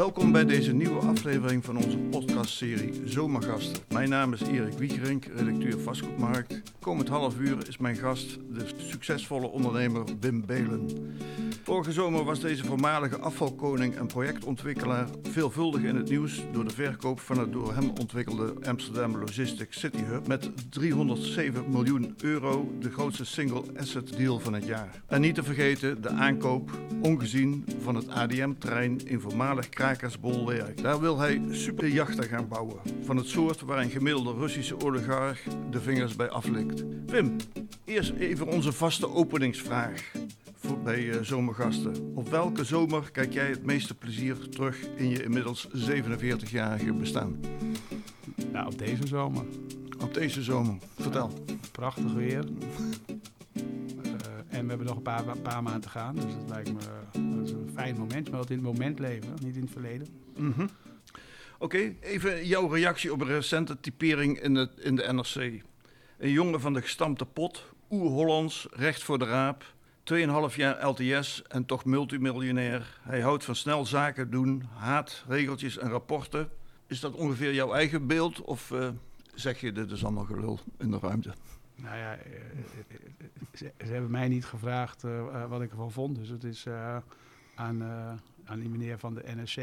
Welkom bij deze nieuwe aflevering van onze podcastserie Zomergasten. Mijn naam is Erik Wiegerink, redacteur Vastgoedmarkt. Komend half uur is mijn gast de succesvolle ondernemer Wim Belen. Vorige zomer was deze voormalige afvalkoning en projectontwikkelaar veelvuldig in het nieuws door de verkoop van het door hem ontwikkelde Amsterdam Logistics City Hub met 307 miljoen euro, de grootste single asset deal van het jaar. En niet te vergeten de aankoop, ongezien, van het ADM-terrein in voormalig krakersbolwerk. Daar wil hij superjachten gaan bouwen, van het soort waar een gemiddelde Russische oligarch de vingers bij aflikt. Wim, eerst even onze vaste openingsvraag bij uh, zomergasten. Op welke zomer kijk jij het meeste plezier terug in je inmiddels 47-jarige bestaan? Nou, op deze zomer. Op deze zomer, vertel. Ja, prachtig weer. Uh, en we hebben nog een paar, paar maanden te gaan, dus dat lijkt me dat is een fijn moment. Maar dat in het moment leven, niet in het verleden. Mm -hmm. Oké, okay, even jouw reactie op een recente typering in de, in de NRC. Een jongen van de gestampte pot, oer-Hollands, recht voor de raap 2,5 jaar LTS en toch multimiljonair. Hij houdt van snel zaken doen, haat regeltjes en rapporten. Is dat ongeveer jouw eigen beeld of uh, zeg je dit is allemaal gelul in de ruimte? Nou ja, ze, ze hebben mij niet gevraagd uh, wat ik ervan vond. Dus het is aan, aan die meneer van de NSC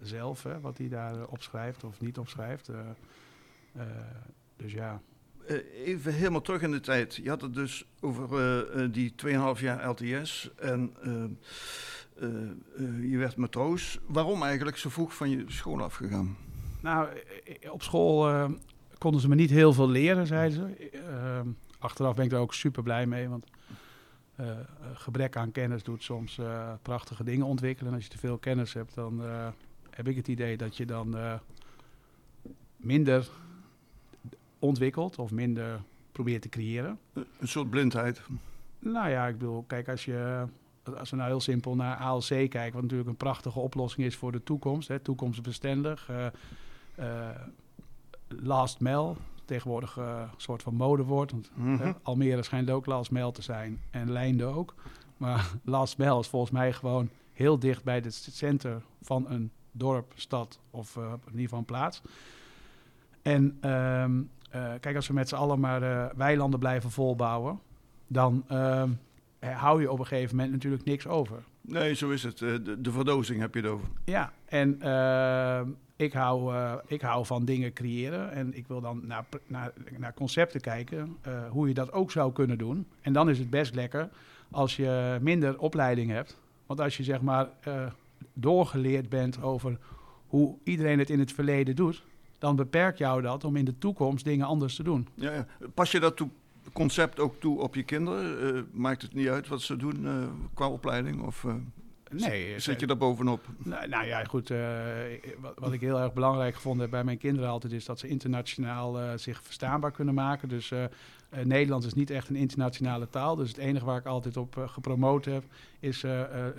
zelf, hè, wat hij daar opschrijft of niet opschrijft. dus ja, even helemaal terug in de tijd. Je had het dus over uh, uh, die 2,5 jaar LTS en je werd matroos. Waarom eigenlijk zo vroeg van je school afgegaan? Nou, op school konden ze me niet heel veel leren, zeiden ze. achteraf ben ik er ook super blij mee, want gebrek aan kennis doet soms prachtige dingen ontwikkelen. En als je te veel kennis hebt, dan heb ik het idee dat je dan minder ontwikkelt of minder probeert te creëren. Een soort blindheid. Nou ja, ik bedoel, kijk, als je als we nou heel simpel naar ALC kijken, wat natuurlijk een prachtige oplossing is voor de toekomst, hè, toekomstbestendig. Uh, uh, last mail, tegenwoordig uh, een soort van modewoord. Want mm -hmm. Almere schijnt ook last mail te zijn en Leinde ook. Maar last mail is volgens mij gewoon heel dicht bij het centrum van een dorp, stad of in ieder geval een plaats. En um, uh, kijk, als we met z'n allen maar uh, weilanden blijven volbouwen, dan uh, hou je op een gegeven moment natuurlijk niks over. Nee, zo is het. De, de verdozing heb je het over. Ja, en ik, hou, ik hou van dingen creëren en ik wil dan naar, naar, naar concepten kijken hoe je dat ook zou kunnen doen. En dan is het best lekker als je minder opleiding hebt. Want als je zeg maar doorgeleerd bent over hoe iedereen het in het verleden doet, dan beperkt jou dat om in de toekomst dingen anders te doen. Ja, ja. Pas je dat toe, concept ook toe op je kinderen? Uh, maakt het niet uit wat ze doen uh, qua opleiding? Of, uh, nee. Zit je daar bovenop? Nou, nou ja, goed. Wat, wat, ik heel erg belangrijk gevonden heb bij mijn kinderen altijd... is dat ze internationaal zich verstaanbaar kunnen maken. Dus Nederlands is niet echt een internationale taal. Dus het enige waar ik altijd op gepromoot heb... is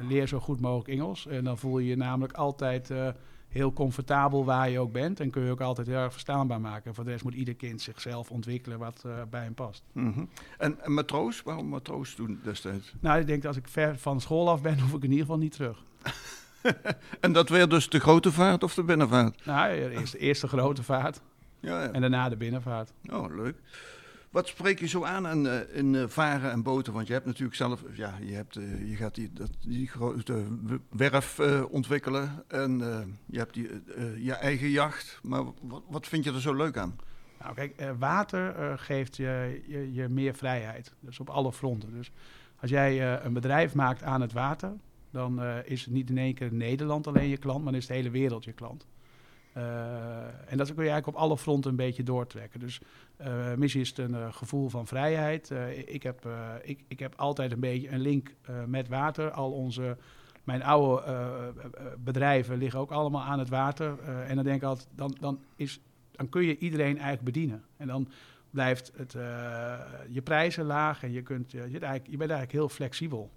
leer zo goed mogelijk Engels. En dan voel je je namelijk altijd heel comfortabel waar je ook bent. En kun je ook altijd heel erg verstaanbaar maken. Voor de rest moet ieder kind zichzelf ontwikkelen wat uh, bij hem past. Mm -hmm. en, en, matroos? Waarom matroos toen destijds? Nou, ik denk dat als ik ver van school af ben, hoef ik in ieder geval niet terug. en dat weer dus de grote vaart of de binnenvaart? Nou, eerst de eerste grote vaart. Ja, ja. En daarna de binnenvaart. Oh, leuk. Wat spreek je zo aan in, uh, in uh, varen en boten? Want je hebt natuurlijk zelf, ja, je, hebt, uh, je gaat die, dat, die grote werf ontwikkelen en je hebt die, je eigen jacht. Maar wat, wat vind je er zo leuk aan? Nou, kijk, water geeft je, je, je, meer vrijheid. Dus op alle fronten. Dus als jij een bedrijf maakt aan het water, dan is het niet in één keer Nederland alleen je klant, maar is de hele wereld je klant. Uh, en dat kun je eigenlijk op alle fronten een beetje doortrekken. Dus uh, missie is het een uh, gevoel van vrijheid. ik, heb, ik, ik heb altijd een beetje een link met water. Al onze, mijn oude bedrijven liggen ook allemaal aan het water. en dan denk ik altijd, dan, dan, is, dan kun je iedereen eigenlijk bedienen. En dan blijft het, je prijzen laag en je, kunt, je, je bent eigenlijk heel flexibel.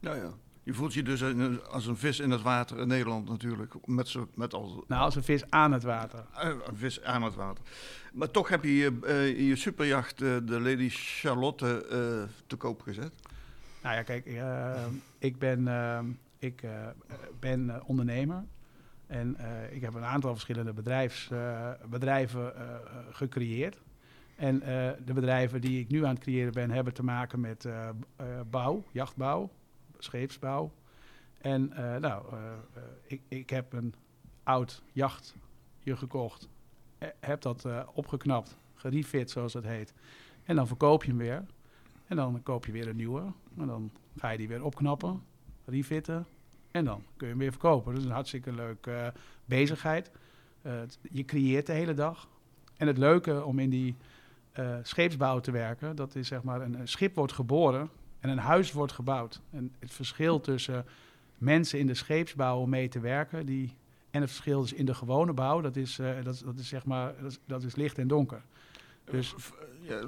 Ja, ja. Je voelt je dus als een vis in het water in Nederland natuurlijk. Met zo, met al... Nou, als een vis aan het water. Een vis aan het water. Maar toch heb je je, uh, je superjacht, uh, de Lady Charlotte, uh, te koop gezet. Nou ja, kijk, ik ben, ik, ben ondernemer. En ik heb een aantal verschillende bedrijfs, bedrijven gecreëerd. En de bedrijven die ik nu aan het creëren ben, hebben te maken met bouw, jachtbouw, scheepsbouw. En nou, ik, ik heb een oud jachtje gekocht, heb dat opgeknapt, gerefit zoals dat heet. En dan verkoop je hem weer. En dan koop je weer een nieuwe. En dan ga je die weer opknappen, refitten. En dan kun je hem weer verkopen. Dat is een hartstikke leuke bezigheid. Je creëert de hele dag. En het leuke om in die scheepsbouw te werken, dat is zeg maar een, schip wordt geboren en een huis wordt gebouwd. En het verschil tussen mensen in de scheepsbouw om mee te werken, die, en het verschil dus in de gewone bouw, dat is, dat, dat is zeg maar, dat is, dat is licht en donker. Dus, ja,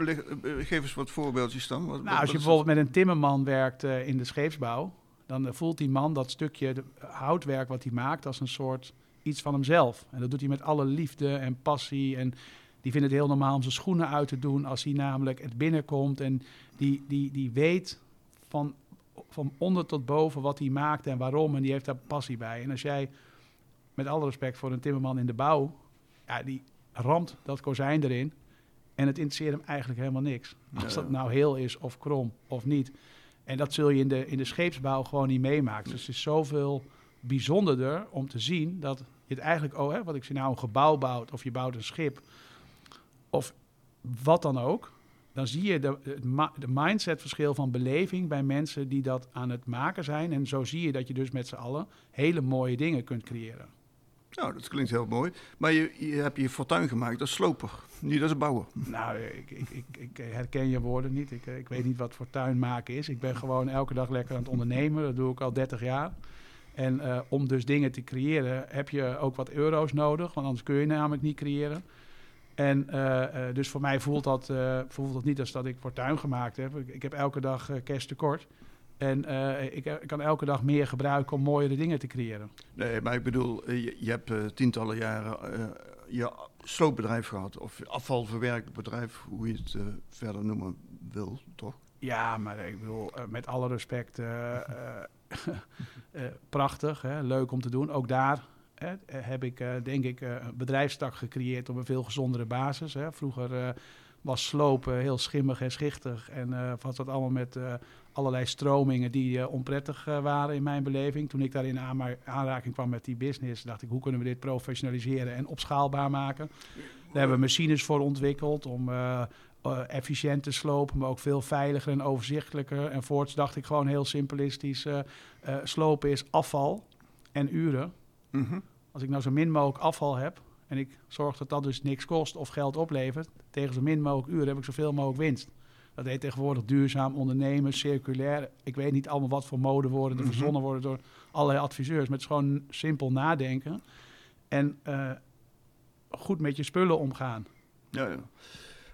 geef eens wat voorbeeldjes dan. Wat, nou, als je bijvoorbeeld met een timmerman werkt uh, in de scheepsbouw, dan uh, voelt die man dat stukje houtwerk wat hij maakt als een soort iets van hemzelf. En dat doet hij met alle liefde en passie. En die vindt het heel normaal om zijn schoenen uit te doen als hij namelijk het binnenkomt. En die, die, die weet van, van onder tot boven wat hij maakt en waarom. En die heeft daar passie bij. En als jij, met alle respect voor een timmerman in de bouw, ja, die ramt dat kozijn erin. En het interesseert hem eigenlijk helemaal niks. Als dat nou heel is of krom of niet. En dat zul je in de, in de scheepsbouw gewoon niet meemaken. Dus het is zoveel bijzonderder om te zien dat je het eigenlijk, oh, hè, wat ik zie nou, een gebouw bouwt of je bouwt een schip of wat dan ook. Dan zie je de, de mindsetverschil van beleving bij mensen die dat aan het maken zijn. En zo zie je dat je dus met z'n allen hele mooie dingen kunt creëren. Nou, dat klinkt heel mooi. Maar je, je hebt je fortuin gemaakt als sloper, niet als bouwer. Nou, ik, ik, ik, ik herken je woorden niet. Ik, ik weet niet wat fortuin maken is. Ik ben gewoon elke dag lekker aan het ondernemen. Dat doe ik al 30 jaar. En uh, om dus dingen te creëren heb je ook wat euro's nodig, want anders kun je namelijk niet creëren. En uh, uh, dus voor mij voelt dat, voelt dat niet als dat ik fortuin gemaakt heb. Ik, ik heb elke dag cash tekort. En uh, ik, ik, kan elke dag meer gebruiken om mooiere dingen te creëren. Nee, maar ik bedoel, eh, je, je hebt uh, tientallen jaren uh, je sloopbedrijf gehad. Of afvalverwerkbedrijf, hoe je het verder noemen wil, toch? Ja, maar ik bedoel, met alle respect, prachtig, hè, leuk om te doen. Ook daar heb ik, denk ik, een bedrijfstak gecreëerd op een veel gezondere basis. Hè. Vroeger was slopen heel schimmig en schichtig. En uh, was dat allemaal met uh, allerlei stromingen die uh, onprettig waren in mijn beleving. Toen ik daar in aanraking kwam met die business, dacht ik, hoe kunnen we dit professionaliseren en opschaalbaar maken? Daar hebben we machines voor ontwikkeld om efficiënt te slopen, maar ook veel veiliger en overzichtelijker. En voorts dacht ik gewoon heel simplistisch, slopen is afval en uren. Mm -hmm. Als ik nou zo min mogelijk afval heb, en ik zorg dat dat dus niks kost of geld oplevert. Tegen zo min mogelijk uren heb ik zoveel mogelijk winst. Dat heet tegenwoordig duurzaam ondernemen, circulair. Ik weet niet allemaal wat voor modewoorden er mm verzonnen worden door allerlei adviseurs. Maar het is gewoon simpel nadenken. En uh, goed met je spullen omgaan. Ja, ja.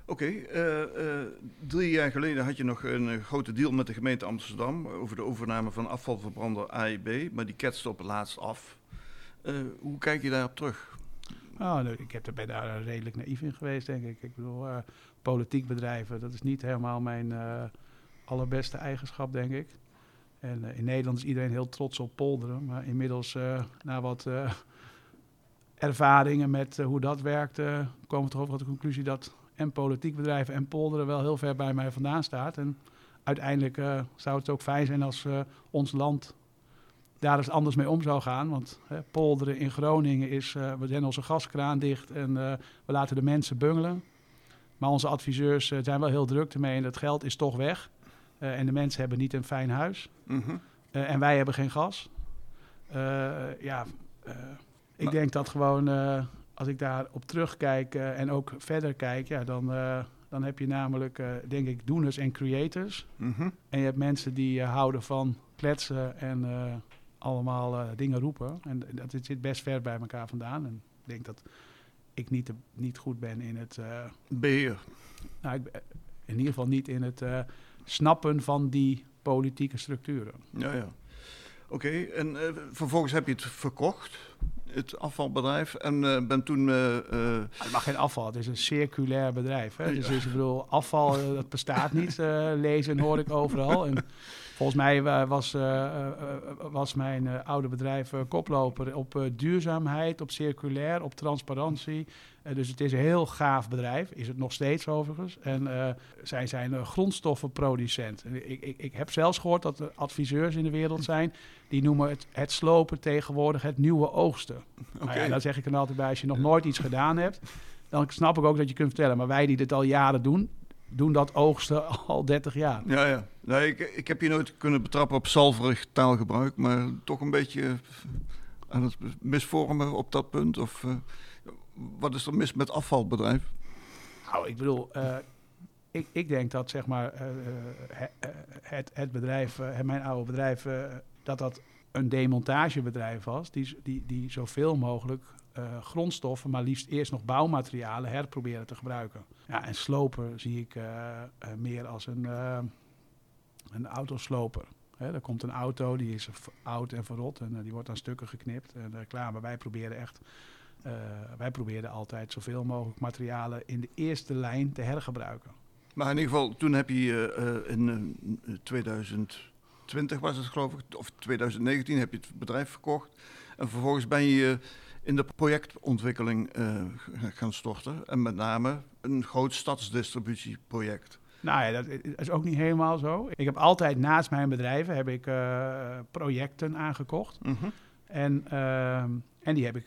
Oké, okay, uh, uh, drie jaar geleden had je nog een grote deal met de gemeente Amsterdam over de overname van afvalverbrander AIB, maar die ketste op het laatst af. Hoe kijk je daarop terug? Oh, ik heb, ben daar redelijk naïef in geweest, denk ik. Ik bedoel, uh, politiek bedrijven, dat is niet helemaal mijn uh, allerbeste eigenschap, denk ik. En in Nederland is iedereen heel trots op polderen. Maar inmiddels, na wat ervaringen met hoe dat werkt, komen we toch over tot de conclusie dat en politiek bedrijven en polderen wel heel ver bij mij vandaan staat. En uiteindelijk zou het ook fijn zijn als ons land daar eens anders mee om zou gaan. Want hè, polderen in Groningen is, uh, we zijn onze gaskraan dicht en uh, we laten de mensen bungelen. Maar onze adviseurs uh, zijn wel heel druk ermee en dat geld is toch weg. en de mensen hebben niet een fijn huis. Mm -hmm. en wij hebben geen gas. ja, ik denk dat gewoon, als ik daarop terugkijk en ook verder kijk, ja, dan, dan heb je namelijk, denk ik, doeners en creators. Mm -hmm. En je hebt mensen die houden van kletsen en allemaal uh, dingen roepen. En dat het zit best ver bij elkaar vandaan. En ik denk dat ik niet, niet goed ben in het... Uh, Beheer. Nou, ik, in ieder geval niet in het uh, snappen van die politieke structuren. Ja, ja. Oké, okay, en vervolgens heb je het verkocht, het afvalbedrijf, en ben toen... het mag geen afval, het is een circulair bedrijf. Hè? Dus, dus ik bedoel, afval, dat bestaat niet, lezen hoor ik overal. En, Volgens mij was, was mijn oude bedrijf koploper op duurzaamheid, op circulair, op transparantie. dus het is een heel gaaf bedrijf, is het nog steeds overigens. En zij zijn grondstoffenproducent. Ik, ik, ik heb zelfs gehoord dat er adviseurs in de wereld zijn die noemen het, het slopen tegenwoordig het nieuwe oogsten. Okay. Nou ja, dan zeg ik er altijd bij, als je nog nooit iets gedaan hebt, dan snap ik ook dat je kunt vertellen. Maar wij die dit al jaren doen, doen dat oogsten al 30 jaar. Ja, ja. Nee, ik, ik heb je nooit kunnen betrappen op salverig taalgebruik, maar toch een beetje aan het misvormen op dat punt? Of uh, wat is er mis met afvalbedrijf? Nou, ik bedoel, uh, ik, ik denk dat zeg maar uh, het, het bedrijf, mijn oude bedrijf, dat dat een demontagebedrijf was, die, die, die zoveel mogelijk uh, grondstoffen, maar liefst eerst nog bouwmaterialen herproberen te gebruiken. Ja, en slopen zie ik uh, uh, meer als een, een autosloper. Er komt een auto, die is oud en verrot en die wordt aan stukken geknipt en klaar. Maar wij proberen echt, wij proberen altijd zoveel mogelijk materialen in de eerste lijn te hergebruiken. Maar in ieder geval, toen heb je in 2020 was het geloof ik, of 2019 heb je het bedrijf verkocht. En vervolgens ben je in de projectontwikkeling uh, gaan storten. En met name een groot stadsdistributieproject. Nou ja, dat is ook niet helemaal zo. Ik heb altijd naast mijn bedrijven heb ik, uh, projecten aangekocht. Mm -hmm. En, uh, en die heb ik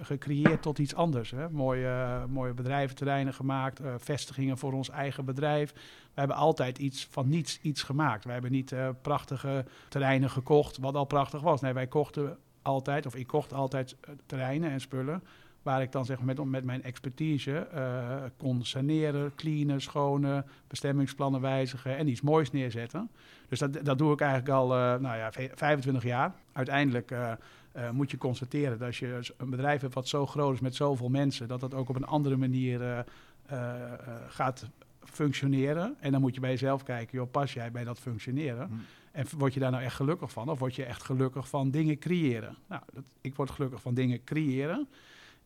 gecreëerd tot iets anders. Hè. Mooie, mooie bedrijventerreinen gemaakt, vestigingen voor ons eigen bedrijf. We hebben altijd iets van niets iets gemaakt. Wij hebben niet prachtige terreinen gekocht, wat al prachtig was. Nee, wij kochten altijd, of ik kocht altijd eh, terreinen en spullen. Waar ik dan zeg met, met mijn expertise uh, kon saneren, cleanen, schonen, bestemmingsplannen wijzigen en iets moois neerzetten. Dus dat, dat doe ik eigenlijk al uh, nou ja, 25 jaar. Uiteindelijk moet je constateren dat als je een bedrijf hebt wat zo groot is met zoveel mensen, dat dat ook op een andere manier gaat functioneren. En dan moet je bij jezelf kijken, joh, pas jij bij dat functioneren? Hm. En word je daar nou echt gelukkig van? Of word je echt gelukkig van dingen creëren? Nou, dat, ik word gelukkig van dingen creëren.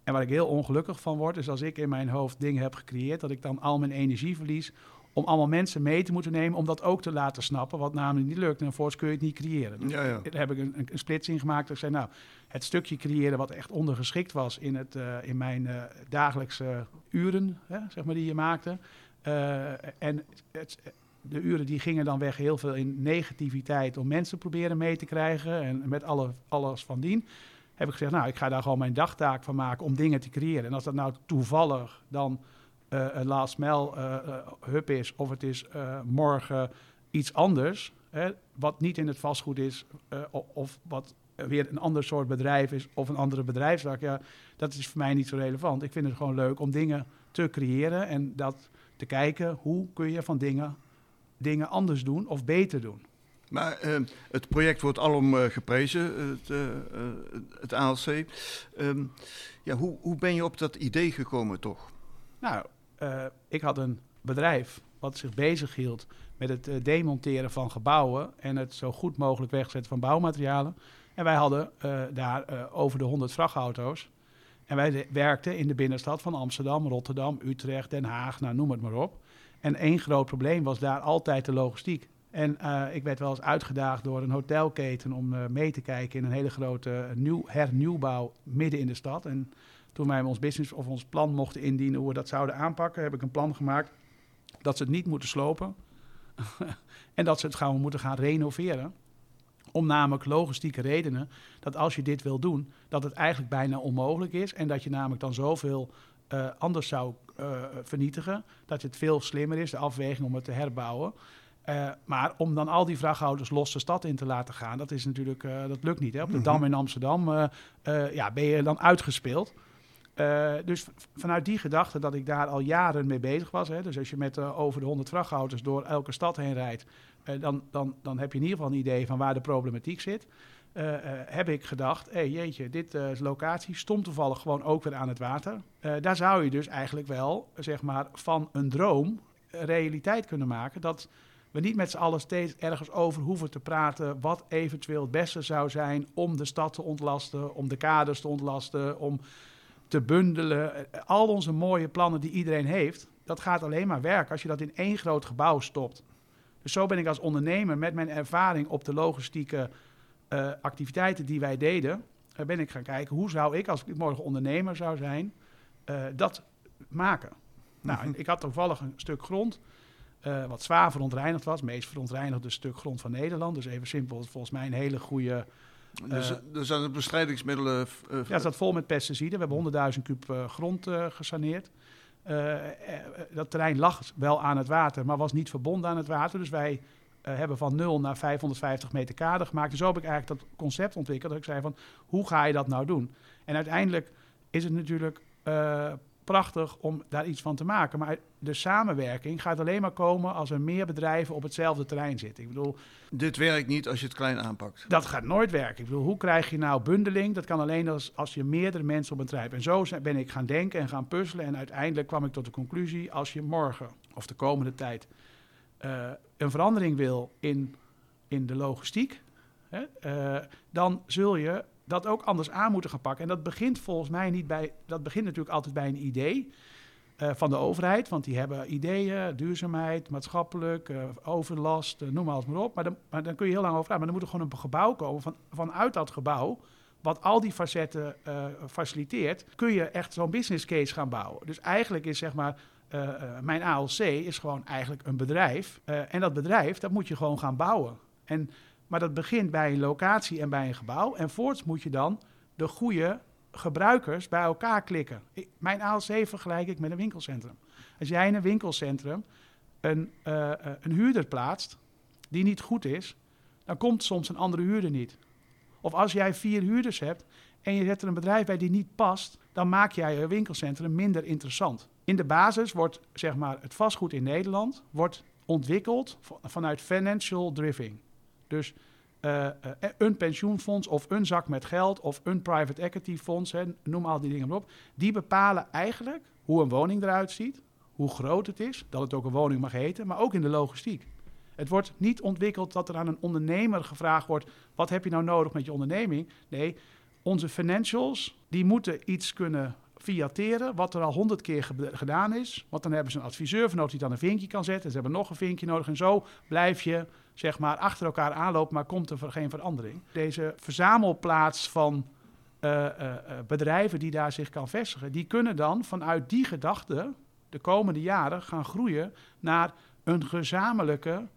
En waar ik heel ongelukkig van word, is als ik in mijn hoofd dingen heb gecreëerd, dat ik dan al mijn energie verlies om allemaal mensen mee te moeten nemen om dat ook te laten snappen, wat namelijk niet lukt. En vervolgens kun je het niet creëren. Dus ja, ja. Daar heb ik een, een, splitsing gemaakt. Dat ik zei, nou, het stukje creëren wat echt ondergeschikt was in, het, uh, in mijn uh, dagelijkse uren, hè, zeg maar, die je maakte. Uh, en het, de uren die gingen dan weg heel veel in negativiteit om mensen proberen mee te krijgen en met alle, alles van dien. Heb ik gezegd, nou, ik ga daar gewoon mijn dagtaak van maken om dingen te creëren. En als dat nou toevallig dan uh, een last mail uh, uh, hub is of het is morgen iets anders, hè, wat niet in het vastgoed is of wat weer een ander soort bedrijf is of een andere bedrijfstak, ja, dat is voor mij niet zo relevant. Ik vind het gewoon leuk om dingen te creëren en dat te kijken hoe kun je van dingen dingen anders doen of beter doen. Maar uh, het project wordt alom uh, geprezen, het, uh, het ALC. Um, ehm, ja, hoe, hoe ben je op dat idee gekomen toch? Nou, ik had een bedrijf wat zich bezighield met het demonteren van gebouwen en het zo goed mogelijk wegzetten van bouwmaterialen. En wij hadden daar over de 100 vrachtauto's. En wij werkten in de binnenstad van Amsterdam, Rotterdam, Utrecht, Den Haag, nou noem het maar op. En één groot probleem was daar altijd de logistiek. En uh, ik werd wel eens uitgedaagd door een hotelketen om uh, mee te kijken in een hele grote nieuw, hernieuwbouw midden in de stad. En toen wij ons business of ons plan mochten indienen hoe we dat zouden aanpakken, heb ik een plan gemaakt dat ze het niet moeten slopen. en dat ze het gewoon moeten gaan renoveren. Om namelijk logistieke redenen dat als je dit wil doen, dat het eigenlijk bijna onmogelijk is. En dat je namelijk dan zoveel uh, anders zou uh, vernietigen. Dat het veel slimmer is, de afweging om het te herbouwen. Uh, maar om dan al die vrachthouders los de stad in te laten gaan, dat is natuurlijk, dat lukt niet. Hè? Op de Dam in Amsterdam ja, ben je dan uitgespeeld. dus vanuit die gedachte dat ik daar al jaren mee bezig was. Hè? Dus als je met over de 100 vrachthouders door elke stad heen rijdt, dan, dan, dan heb je in ieder geval een idee van waar de problematiek zit. Uh, uh, heb ik gedacht, hé hey, jeetje, dit uh, locatie stond toevallig gewoon ook weer aan het water. daar zou je dus eigenlijk wel, zeg maar, van een droom realiteit kunnen maken. Dat we niet met z'n allen steeds ergens over hoeven te praten wat eventueel het beste zou zijn om de stad te ontlasten, om de kaders te ontlasten, om te bundelen. Al onze mooie plannen die iedereen heeft, dat gaat alleen maar werken als je dat in één groot gebouw stopt. Dus zo ben ik als ondernemer met mijn ervaring op de logistieke uh, activiteiten die wij deden, uh, ben ik gaan kijken hoe zou ik, als ik morgen ondernemer zou zijn, uh, dat maken. Nou, en ik had toevallig een stuk grond wat zwaar verontreinigd was, het meest verontreinigde stuk grond van Nederland. Dus even simpel, volgens mij een hele goede dus, er zijn bestrijdingsmiddelen. Uh, ja, het zat vol met pesticiden. We hebben 100.000 kub uh, grond uh, gesaneerd. dat terrein lag wel aan het water, maar was niet verbonden aan het water. Dus wij hebben van 0 naar 550 meter kade gemaakt. Dus zo heb ik eigenlijk dat concept ontwikkeld. Dat ik zei van, hoe ga je dat nou doen? En uiteindelijk is het natuurlijk prachtig om daar iets van te maken. Maar de samenwerking gaat alleen maar komen als er meer bedrijven op hetzelfde terrein zitten. Ik bedoel, Dit werkt niet als je het klein aanpakt. Dat gaat nooit werken. Ik bedoel, hoe krijg je nou bundeling? Dat kan alleen als, als je meerdere mensen op een bedrijf. En zo ben ik gaan denken en gaan puzzelen. En uiteindelijk kwam ik tot de conclusie: als je morgen of de komende tijd uh, een verandering wil in, in de logistiek, hè, uh, dan zul je dat ook anders aan moeten gaan pakken. En dat begint volgens mij niet bij. Dat begint natuurlijk altijd bij een idee. Uh, van de overheid, want die hebben ideeën, duurzaamheid, maatschappelijk, overlast, noem maar alles maar op. Maar dan, maar dan kun je heel lang over praten. Maar dan moet er gewoon een gebouw komen. Van, vanuit dat gebouw, wat al die facetten faciliteert, kun je echt zo'n business case gaan bouwen. Dus eigenlijk is zeg maar, mijn ALC is gewoon eigenlijk een bedrijf. en dat bedrijf, dat moet je gewoon gaan bouwen. En maar dat begint bij een locatie en bij een gebouw. En voorts moet je dan de goede gebruikers bij elkaar klikken. Ik, mijn ALC vergelijk ik met een winkelcentrum. Als jij in een winkelcentrum een, een huurder plaatst die niet goed is, dan komt soms een andere huurder niet. Of als jij vier huurders hebt en je zet er een bedrijf bij die niet past, dan maak jij je winkelcentrum minder interessant. In de basis wordt zeg maar, het vastgoed in Nederland wordt ontwikkeld vanuit financial driving. Dus uh, uh, een pensioenfonds of een zak met geld of een private equity fonds, noem al die dingen maar op, die bepalen eigenlijk hoe een woning eruit ziet, hoe groot het is, dat het ook een woning mag heten, maar ook in de logistiek. Het wordt niet ontwikkeld dat er aan een ondernemer gevraagd wordt: wat heb je nou nodig met je onderneming? Nee, onze financials die moeten iets kunnen fiateren, wat er al honderd keer gedaan is. Want dan hebben ze een adviseur van die dan een vinkje kan zetten. Ze hebben nog een vinkje nodig en zo blijf je zeg maar, achter elkaar aanloopt, maar komt er geen verandering. Deze verzamelplaats van uh, uh, bedrijven die daar zich kan vestigen, die kunnen dan vanuit die gedachte de komende jaren gaan groeien naar een gezamenlijke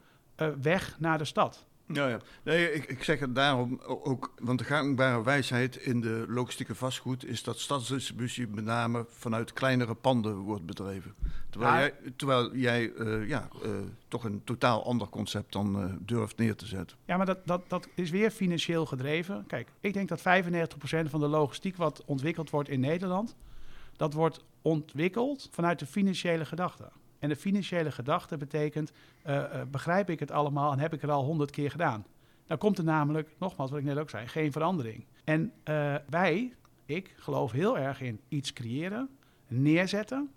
weg naar de stad. Ja, ja. Nee, ik, ik zeg het daarom ook, want de gangbare wijsheid in de logistieke vastgoed is dat stadsdistributie met name vanuit kleinere panden wordt bedreven. Terwijl jij, terwijl jij uh, ja, uh, toch een totaal ander concept dan uh, durft neer te zetten. Ja, maar dat, dat, dat is weer financieel gedreven. Kijk, ik denk dat 95% van de logistiek wat ontwikkeld wordt in Nederland, dat wordt ontwikkeld vanuit de financiële gedachte. En de financiële gedachte betekent, uh, uh, begrijp ik het allemaal en heb ik het al honderd keer gedaan. Dan komt er namelijk, nogmaals wat ik net ook zei, geen verandering. En uh, wij, ik geloof heel erg in iets creëren, neerzetten.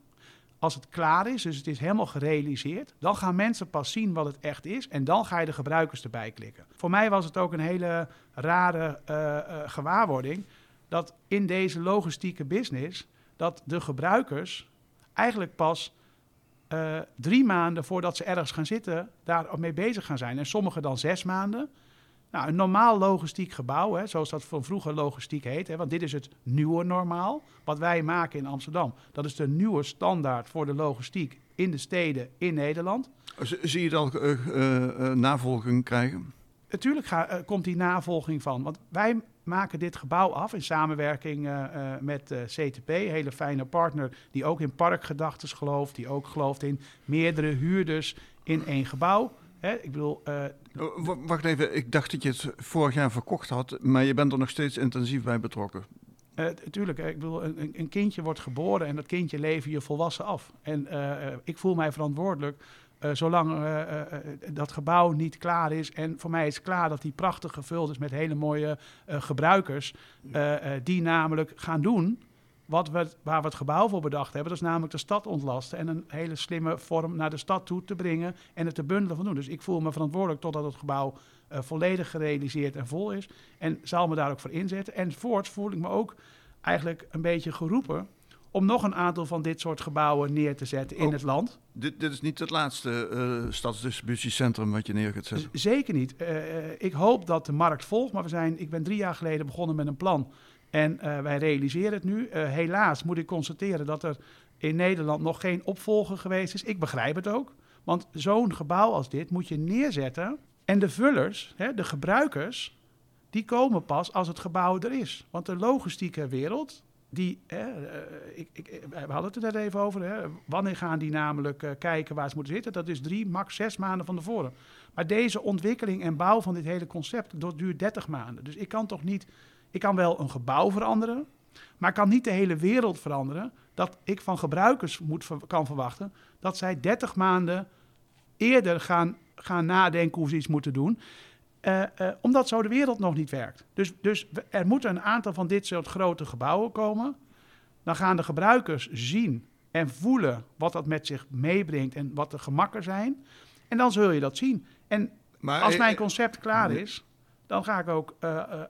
Als het klaar is, dus het is helemaal gerealiseerd, dan gaan mensen pas zien wat het echt is en dan ga je de gebruikers erbij klikken. Voor mij was het ook een hele rare gewaarwording dat in deze logistieke business, dat de gebruikers eigenlijk pas uh, drie maanden voordat ze ergens gaan zitten, daar mee bezig gaan zijn. En sommigen dan zes maanden. Nou, een normaal logistiek gebouw, hè, zoals dat van vroeger logistiek heet, hè, want dit is het nieuwe normaal, wat wij maken in Amsterdam. Dat is de nieuwe standaard voor de logistiek in de steden in Nederland. Zie je dan uh, uh, navolging krijgen? Natuurlijk komt die navolging van. Want wij maken dit gebouw af in samenwerking uh, uh, met uh, CTP, een hele fijne partner die ook in parkgedachtes gelooft, die ook gelooft in meerdere huurders in één gebouw. Hè, ik bedoel. Wacht even, ik dacht dat je het vorig jaar verkocht had, maar je bent er nog steeds intensief bij betrokken. Tuurlijk, ik bedoel, een, een, kindje wordt geboren en dat kindje leven je volwassen af. En ik voel mij verantwoordelijk zolang uh, uh, dat gebouw niet klaar is. En voor mij is klaar dat die prachtig gevuld is met hele mooie gebruikers. die namelijk gaan doen wat we, waar we het gebouw voor bedacht hebben. Dat is namelijk de stad ontlasten. En een hele slimme vorm naar de stad toe te brengen. En het te bundelen van doen. Dus ik voel me verantwoordelijk totdat het gebouw volledig gerealiseerd en vol is. En zal me daar ook voor inzetten. En voorts voel ik me ook eigenlijk een beetje geroepen om nog een aantal van dit soort gebouwen neer te zetten in Oh. het land. Dit, dit is niet het laatste eh, stadsdistributiecentrum wat je neer gaat zetten. Z- Zeker niet. Eh, eh, ik hoop dat de markt volgt, maar we zijn, ik ben drie jaar geleden begonnen met een plan. En wij realiseren het nu. Helaas moet ik constateren dat er in Nederland nog geen opvolger geweest is. Ik begrijp het ook. Want zo'n gebouw als dit moet je neerzetten. En de vullers, hè, de gebruikers, die komen pas als het gebouw er is. Want de logistieke wereld, die, hè, eh, ik, ik, we hadden het er net even over. Hè, wanneer gaan die namelijk eh, kijken waar ze moeten zitten? Dat is drie, max zes maanden van tevoren. Maar deze ontwikkeling en bouw van dit hele concept, dat duurt 30 maanden. Dus ik kan toch niet, ik kan wel een gebouw veranderen, maar ik kan niet de hele wereld veranderen. Dat ik van gebruikers moet, kan verwachten dat zij 30 maanden eerder gaan, gaan nadenken hoe ze iets moeten doen. Eh, eh, omdat zo de wereld nog niet werkt. Dus, dus er moeten een aantal van dit soort grote gebouwen komen. Dan gaan de gebruikers zien en voelen wat dat met zich meebrengt en wat de gemakken zijn. En dan zul je dat zien. En Maar als eh, mijn concept klaar is, dan ga ik ook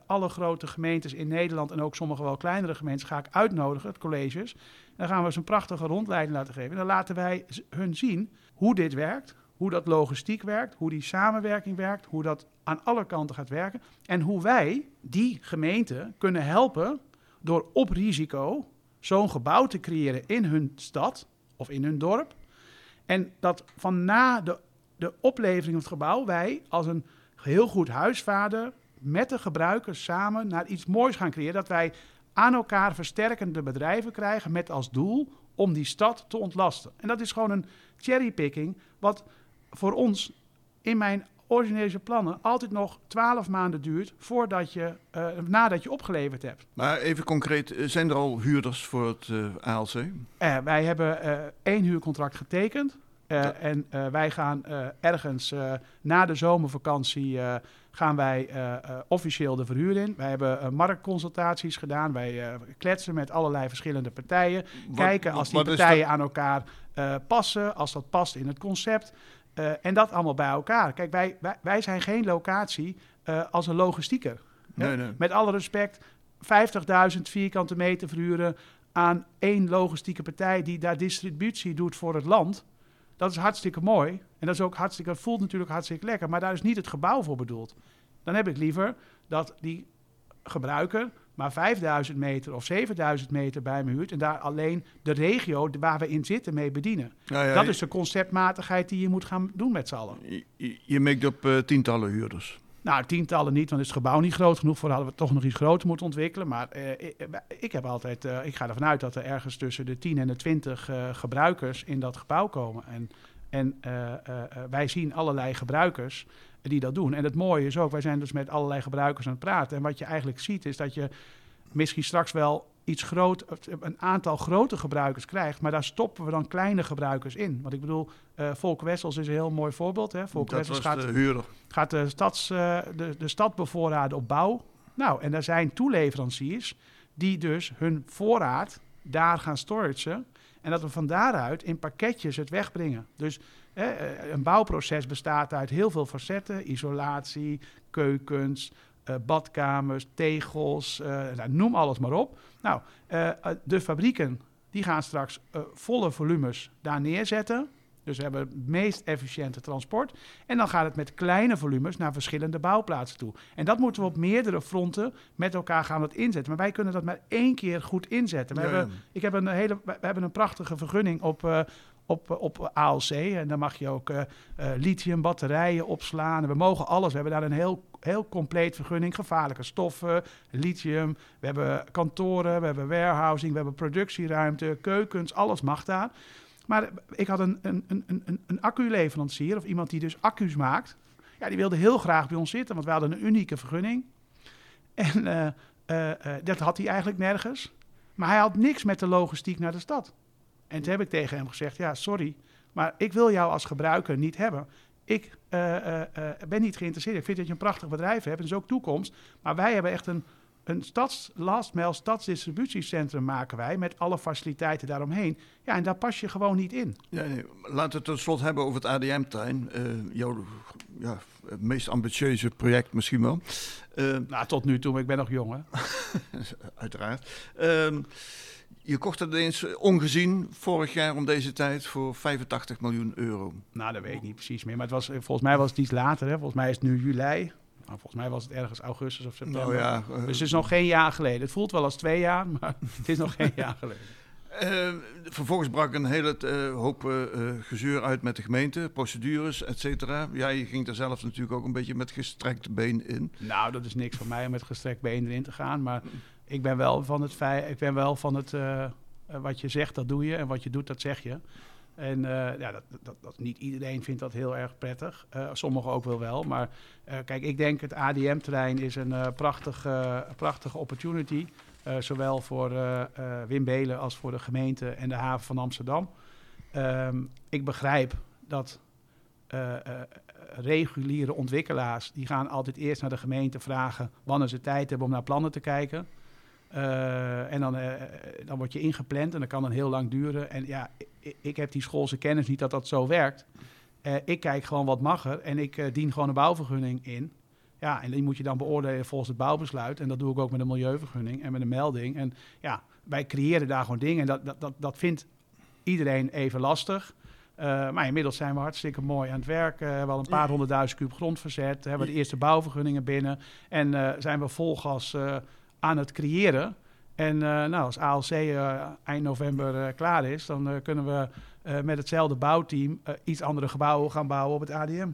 alle grote gemeentes in Nederland en ook sommige wel kleinere gemeentes ga ik uitnodigen, het colleges. Dan gaan we ze een prachtige rondleiding laten geven. En dan laten wij hun zien hoe dit werkt, hoe dat logistiek werkt, hoe die samenwerking werkt, hoe dat aan alle kanten gaat werken. En hoe wij die gemeente kunnen helpen door op risico zo'n gebouw te creëren in hun stad of in hun dorp. En dat van na de, de oplevering van het gebouw wij als een heel goed huisvader met de gebruikers samen naar iets moois gaan creëren. Dat wij aan elkaar versterkende bedrijven krijgen met als doel om die stad te ontlasten. En dat is gewoon een cherrypicking wat voor ons in mijn originele plannen altijd nog twaalf maanden duurt voordat je, eh, nadat je opgeleverd hebt. Maar even concreet, eh, zijn er al huurders voor het eh, ALC? Wij hebben één huurcontract getekend. Ja. En wij gaan ergens na de zomervakantie gaan wij officieel de verhuur in. Wij hebben marktconsultaties gedaan. Wij kletsen met allerlei verschillende partijen. Wat- Kijken als die partijen aan elkaar passen, als dat past in het concept. Eh, en dat allemaal bij elkaar. Kijk, wij, wij, wij zijn geen locatie eh, als een logistieker. Nee, nee. Met alle respect, 50.000 vierkante meter verhuren aan één logistieke partij die daar distributie doet voor het land. Dat is hartstikke mooi. En dat is ook hartstikke, dat voelt natuurlijk hartstikke lekker. Maar daar is niet het gebouw voor bedoeld. Dan heb ik liever dat die gebruiker maar 5000 meter of 7000 meter bij me huurt. En daar alleen de regio waar we in zitten mee bedienen. Nou ja, dat is de conceptmatigheid die je moet gaan doen met z'n allen. je, je- op eh, tientallen huurders. Nou, tientallen niet, want is het gebouw niet groot genoeg voor. Hadden we toch nog iets groter moeten ontwikkelen. Maar eh, ik, ik heb altijd, eh, ik ga ervan uit dat er ergens tussen de 10 en de 20 eh, gebruikers in dat gebouw komen. En, en eh, eh, eh, wij zien allerlei gebruikers die dat doen. En het mooie is ook, wij zijn dus met allerlei gebruikers aan het praten. En wat je eigenlijk ziet is dat je misschien straks wel iets groot, een aantal grote gebruikers krijgt, maar daar stoppen we dan kleine gebruikers in. Want ik bedoel, eh Volker Wessels is een heel mooi voorbeeld. Hè? Dat Wessels gaat de gaat de, stads, eh, de, de stad bevoorraden op bouw. Nou, en er zijn toeleveranciers die dus hun voorraad daar gaan storagen. En dat we van daaruit in pakketjes het wegbrengen. Dus eh, een bouwproces bestaat uit heel veel facetten. Isolatie, keukens, eh, badkamers, tegels, eh, nou, noem alles maar op. Nou, de fabrieken die gaan straks volle volumes daar neerzetten. Dus we hebben het meest efficiënte transport. En dan gaat het met kleine volumes naar verschillende bouwplaatsen toe. En dat moeten we op meerdere fronten met elkaar gaan dat inzetten. Maar wij kunnen dat maar één keer goed inzetten. We Ja, hebben, ja. ik heb een hele, we hebben een prachtige vergunning op, op, op ALC. En dan mag je ook eh eh, lithium, batterijen opslaan. We mogen alles. We hebben daar een heel, heel compleet vergunning. Gevaarlijke stoffen, lithium. We hebben kantoren, we hebben warehousing, we hebben productieruimte, keukens. Alles mag daar. Maar ik had een, een, een, een, acculeverancier of iemand die dus accu's maakt. Ja, die wilde heel graag bij ons zitten, want we hadden een unieke vergunning. En eh, eh, eh, dat had hij eigenlijk nergens. Maar hij had niks met de logistiek naar de stad. En toen heb ik tegen hem gezegd, ja, sorry, maar ik wil jou als gebruiker niet hebben. Ik eh, eh, eh, ben niet geïnteresseerd. Ik vind dat je een prachtig bedrijf hebt, dat is ook toekomst. Maar wij hebben echt een, een stads, last mile stadsdistributiecentrum maken wij... met alle faciliteiten daaromheen. Ja, en daar pas je gewoon niet in. Ja, nee. Laten we het slot hebben over het ADM-terrein. Eh, jouw ja, het meest ambitieuze project misschien wel. Nou, tot nu toe, maar ik ben nog jong, hè? uiteraard. Ehm, Je kocht het eens ongezien vorig jaar om deze tijd voor 85 miljoen euro. Nou, dat weet ik niet precies meer. Maar het was, volgens mij was het iets later. Hè? Volgens mij is het nu juli. Nou, volgens mij was het ergens augustus of september. Nou ja, dus het is nog geen jaar geleden. Het voelt wel als twee jaar, maar het is nog geen jaar geleden. Uh, vervolgens brak een hele uh, hoop gezeur uit met de gemeente, procedures, et cetera. Ja, je ging er zelf natuurlijk ook een beetje met gestrekte been in. Nou, dat is niks voor mij om met gestrekt been erin te gaan. Maar ik ben wel van het feit, ik ben wel van het wat je zegt, dat doe je. En wat je doet, dat zeg je. En ja, dat, dat, dat, niet iedereen vindt dat heel erg prettig. sommigen ook wel wel. Maar kijk, ik denk het ADM-terrein is een prachtige, prachtige opportunity zowel voor Wim Belen als voor de gemeente en de haven van Amsterdam. Um, ik begrijp dat reguliere ontwikkelaars, die gaan altijd eerst naar de gemeente vragen wanneer ze tijd hebben om naar plannen te kijken. En dan, dan word je ingepland en dat kan dan heel lang duren. En ja, ik, ik heb die schoolse kennis niet dat dat zo werkt. ik kijk gewoon wat mag er en ik dien gewoon een bouwvergunning in. Ja, en die moet je dan beoordelen volgens het bouwbesluit. En dat doe ik ook met een milieuvergunning en met een melding. En ja, wij creëren daar gewoon dingen. En dat, dat, dat, dat vindt iedereen even lastig. Uh, maar inmiddels zijn we hartstikke mooi aan het werk. Uh, we hebben al een paar honderdduizend kuub grond verzet. Hebben we de eerste bouwvergunningen binnen. En uh, zijn we vol gas aan het creëren. En nou, als ALC eind november klaar is, dan kunnen we met hetzelfde bouwteam iets andere gebouwen gaan bouwen op het ADM.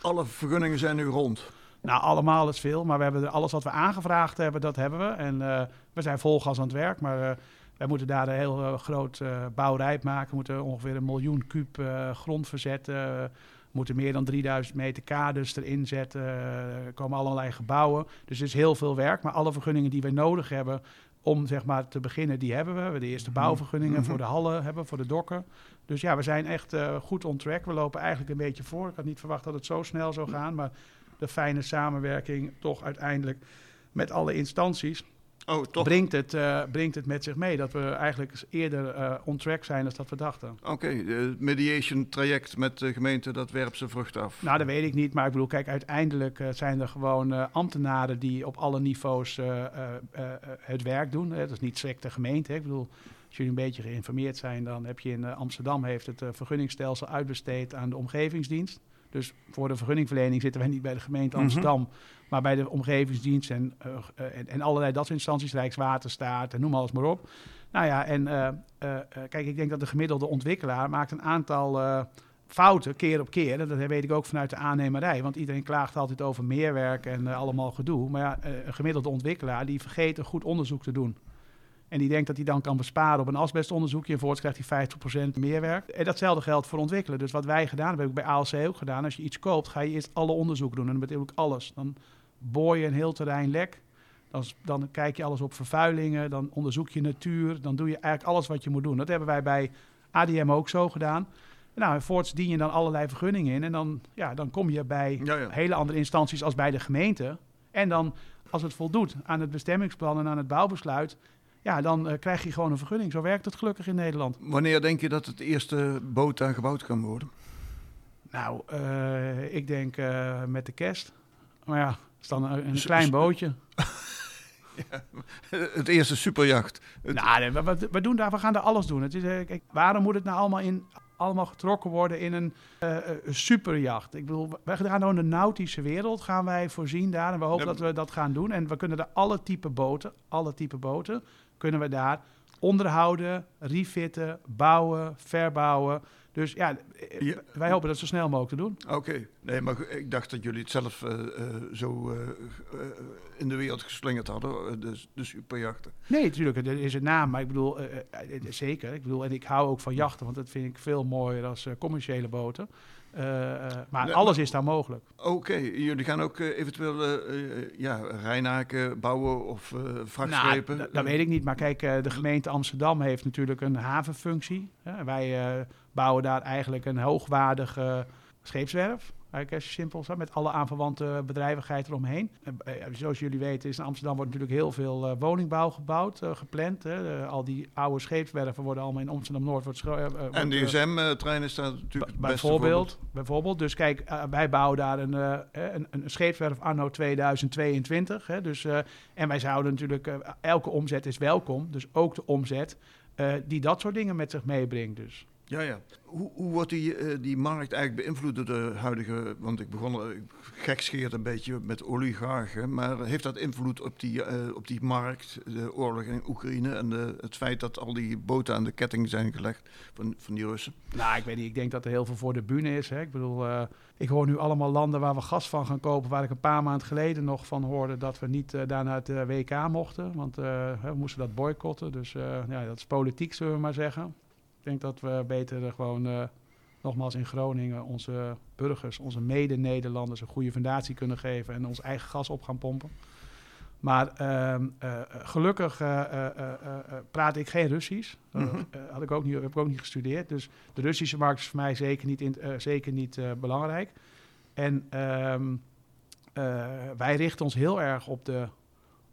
Alle vergunningen zijn nu rond. Nou, allemaal is veel, maar we hebben alles wat we aangevraagd hebben, dat hebben we. En uh, we zijn vol gas aan het werk, maar uh, wij moeten daar een heel uh, groot bouwrijp maken. We moeten ongeveer een miljoen kuub grond verzetten. Moeten meer dan 3000 meter kaders erin zetten. Er komen allerlei gebouwen. Dus er is heel veel werk, maar alle vergunningen die we nodig hebben om zeg maar, te beginnen, die hebben we. We de eerste mhm. bouwvergunningen mm -hmm. voor de hallen, hebben, voor de dokken. Dus ja, we zijn echt goed on track. We lopen eigenlijk een beetje voor. Ik had niet verwacht dat het zo snel zou gaan, maar de fijne samenwerking toch uiteindelijk met alle instanties. Oh, toch? Brengt, het, uh, brengt het met zich mee dat we eigenlijk eerder uh, on track zijn dan dat we dachten. Oké, okay, het mediation traject met de gemeente, dat werpt zijn vrucht af. Nou, dat weet ik niet. Maar ik bedoel, kijk, uiteindelijk uh, zijn er gewoon ambtenaren die op alle niveaus het werk doen. Dat is niet strikt de gemeente. Hè. Ik bedoel, als jullie een beetje geïnformeerd zijn, dan heb je in Amsterdam heeft het vergunningstelsel uitbesteed aan de omgevingsdienst. Dus voor de vergunningverlening zitten wij niet bij de gemeente mhm. Amsterdam, maar bij de omgevingsdienst en, uh, en, en, allerlei dat soort instanties, Rijkswaterstaat en noem alles maar op. Nou ja, en uh, kijk, ik denk dat de gemiddelde ontwikkelaar maakt een aantal fouten keer op keer. Dat weet ik ook vanuit de aannemerij, want iedereen klaagt altijd over meerwerk en allemaal gedoe. Maar ja, een gemiddelde ontwikkelaar die vergeet een goed onderzoek te doen. En die denkt dat hij dan kan besparen op een asbestonderzoekje. En voorts krijgt hij 50% meer werk. En datzelfde geldt voor ontwikkelen. Dus wat wij gedaan hebben, heb ik bij ALC ook gedaan. Als je iets koopt, ga je eerst alle onderzoek doen. En dan betekent alles. Dan boor je een heel terrein lek. Dan, dan, kijk je alles op vervuilingen. Dan onderzoek je natuur. Dan doe je eigenlijk alles wat je moet doen. Dat hebben wij bij ADM ook zo gedaan. Nou, en voorts dien je dan allerlei vergunningen in. En dan, ja, dan kom je bij ja, ja. hele andere instanties als bij de gemeente. En dan, als het voldoet aan het bestemmingsplan en aan het bouwbesluit, ja, dan uh, krijg je gewoon een vergunning. Zo werkt het gelukkig in Nederland. Wanneer denk je dat het eerste boot daar gebouwd kan worden? Nou, uh, ik denk uh, met de kerst. Maar ja, het is dan een, een klein bootje. ja, het eerste superjacht. Het... Nou, we, we, doen daar, we gaan daar alles doen. Het is, kijk, waarom moet het nou allemaal, in, allemaal getrokken worden in een, superjacht? Ik bedoel, wij gaan nou in de nautische wereld gaan wij voorzien daar. En we hopen dat we dat gaan doen. En we kunnen er alle type boten, alle type boten kunnen we daar onderhouden, refitten, bouwen, verbouwen. Dus ja, wij hopen dat zo snel mogelijk te doen. Oké, nee, maar ik dacht dat jullie het zelf uh, uh, zo uh, in de wereld geslingerd hadden, de, de superjachten. Nee, natuurlijk, er is een naam, maar ik bedoel, zeker. Ik bedoel, en ik hou ook van jachten, want dat vind ik veel mooier dan commerciële boten. Uh, maar alles is daar mogelijk. Oké, jullie gaan ook uh, eventueel ja, Rijnaken bouwen of vrachtschepen? Nou, dat weet ik niet, maar kijk, de gemeente Amsterdam heeft natuurlijk een havenfunctie. wij bouwen daar eigenlijk een hoogwaardige scheepswerf. Je simpel met alle aanverwante bedrijvigheid eromheen. Uh, zoals jullie weten is in Amsterdam wordt natuurlijk heel veel uh, woningbouw gebouwd, uh, gepland. Hè. al die oude scheepswerven worden allemaal in Amsterdam-Noord... Wordt, en de DSM-treinen staan natuurlijk het bijvoorbeeld, bijvoorbeeld. Dus kijk, wij bouwen daar een, een, een, scheepswerf anno 2022. Hè. Dus, en wij zouden natuurlijk... elke omzet is welkom, dus ook de omzet die dat soort dingen met zich meebrengt. Dus. Ja, ja. Hoe, hoe wordt die, uh, die markt eigenlijk beïnvloed door de huidige... Want ik begon uh, gekscheerd een beetje met oligarchen. Maar heeft dat invloed op die, uh, op die markt, de oorlog in Oekraïne... en het feit dat al die boten aan de ketting zijn gelegd van, van die Russen? Nou, ik weet niet. Ik denk dat er heel veel voor de bühne is. Hè. Ik bedoel, ik hoor nu allemaal landen waar we gas van gaan kopen... waar ik een paar maanden geleden nog van hoorde... dat we niet daar naar het WK mochten. Want we moesten dat boycotten. Dus ja, dat is politiek, zullen we maar zeggen. Ik denk dat we beter gewoon, uh, nogmaals in Groningen, onze burgers, onze mede-Nederlanders een goede fundatie kunnen geven en ons eigen gas op gaan pompen. Maar uh, uh, gelukkig uh, praat ik geen Russisch. Mm had ik ook niet, heb ik ook niet gestudeerd. Dus de Russische markt is voor mij zeker niet, in, zeker niet belangrijk. En uh, wij richten ons heel erg op de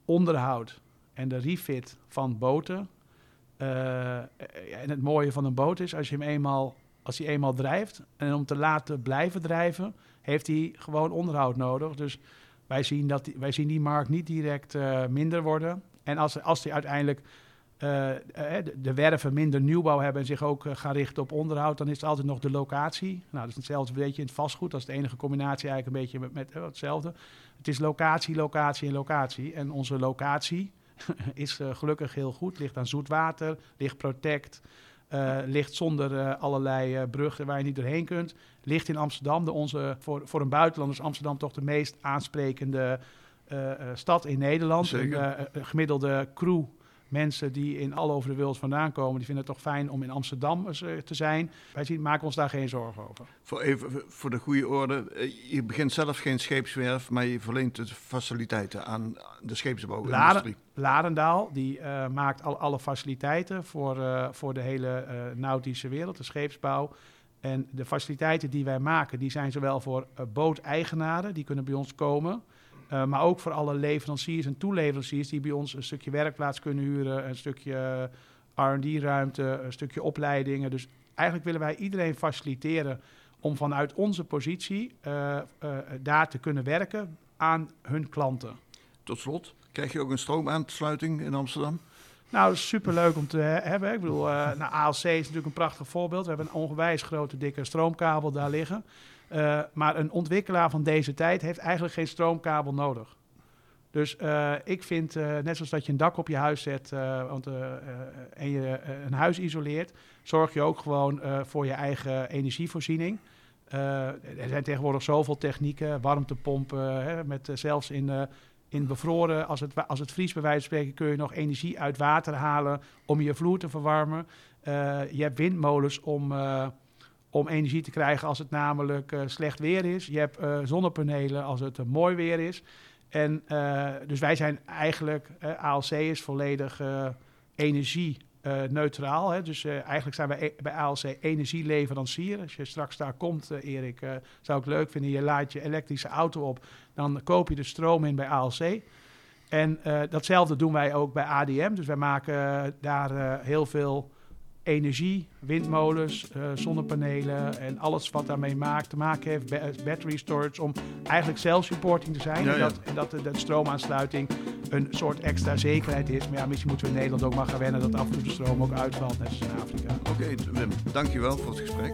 onderhoud en de refit van boten. Uh, en het mooie van een boot is, als je hem eenmaal, als hij eenmaal drijft en om te laten blijven drijven, heeft hij gewoon onderhoud nodig. Dus wij zien, dat die, wij zien die markt niet direct uh, minder worden. En als, als uiteindelijk de, de, werven minder nieuwbouw hebben en zich ook gaan richten op onderhoud, dan is het altijd nog de locatie. Nou, dat is hetzelfde beetje in het vastgoed. Dat is de enige combinatie eigenlijk een beetje met, met hetzelfde. Het is locatie, locatie en locatie. En onze locatie, is uh, gelukkig heel goed. Ligt aan zoet water, ligt protect, uh, ligt zonder uh, allerlei bruggen waar je niet doorheen kunt. Ligt in Amsterdam, de onze, voor, voor een buitenlander is Amsterdam toch de meest aansprekende stad in Nederland. Een gemiddelde crew mensen die in al over de wereld vandaan komen, die vinden het toch fijn om in Amsterdam te zijn. Wij zien, maken ons daar geen zorgen over. Voor, even, voor de goede orde, eh, je begint zelf geen scheepswerf, maar je verleent de faciliteiten aan de scheepsbouwindustrie. Ladendaal, die uh, maakt al, alle faciliteiten voor, uh, voor de hele uh, nautische wereld, de scheepsbouw. En de faciliteiten die wij maken, die zijn zowel voor booteigenaren, die kunnen bij ons komen... Uh, maar ook voor alle leveranciers en toeleveranciers die bij ons een stukje werkplaats kunnen huren, een stukje RD-ruimte, een stukje opleidingen. Dus eigenlijk willen wij iedereen faciliteren om vanuit onze positie uh, uh, daar te kunnen werken aan hun klanten. Tot slot, krijg je ook een stroomaansluiting in Amsterdam? Nou, dat is superleuk om te hebben. Ik bedoel, nou, ALC is natuurlijk een prachtig voorbeeld. We hebben een ongewijs grote, dikke stroomkabel daar liggen. Uh, maar een ontwikkelaar van deze tijd heeft eigenlijk geen stroomkabel nodig. Dus uh, ik vind, uh, net zoals dat je een dak op je huis zet want, en je een huis isoleert, zorg je ook gewoon voor je eigen energievoorziening. er zijn tegenwoordig zoveel technieken, warmtepompen, hè, met zelfs in, in bevroren, als het, als het vries bij wijze van spreken, kun je nog energie uit water halen om je vloer te verwarmen. je hebt windmolens om om energie te krijgen als het namelijk uh, slecht weer is. Je hebt uh, zonnepanelen als het uh, mooi weer is. En dus wij zijn eigenlijk, ALC is volledig energie-neutraal. Hè? Dus eigenlijk zijn wij bij ALC energieleverancier. Als je straks daar komt, Erik, zou ik leuk vinden. Je laat je elektrische auto op, dan koop je de stroom in bij ALC. En datzelfde doen wij ook bij ADM. Dus wij maken daar heel veel energie, windmolens, uh, zonnepanelen en alles wat daarmee maakt, te maken heeft, battery storage, om eigenlijk self-supporting te zijn. Ja. En dat, en dat de, de, stroomaansluiting een soort extra zekerheid is. Maar ja, misschien moeten we in Nederland ook maar gaan wennen dat af en toe de stroom ook uitvalt, net als in Afrika. Oké, okay, Wim, dankjewel voor het gesprek.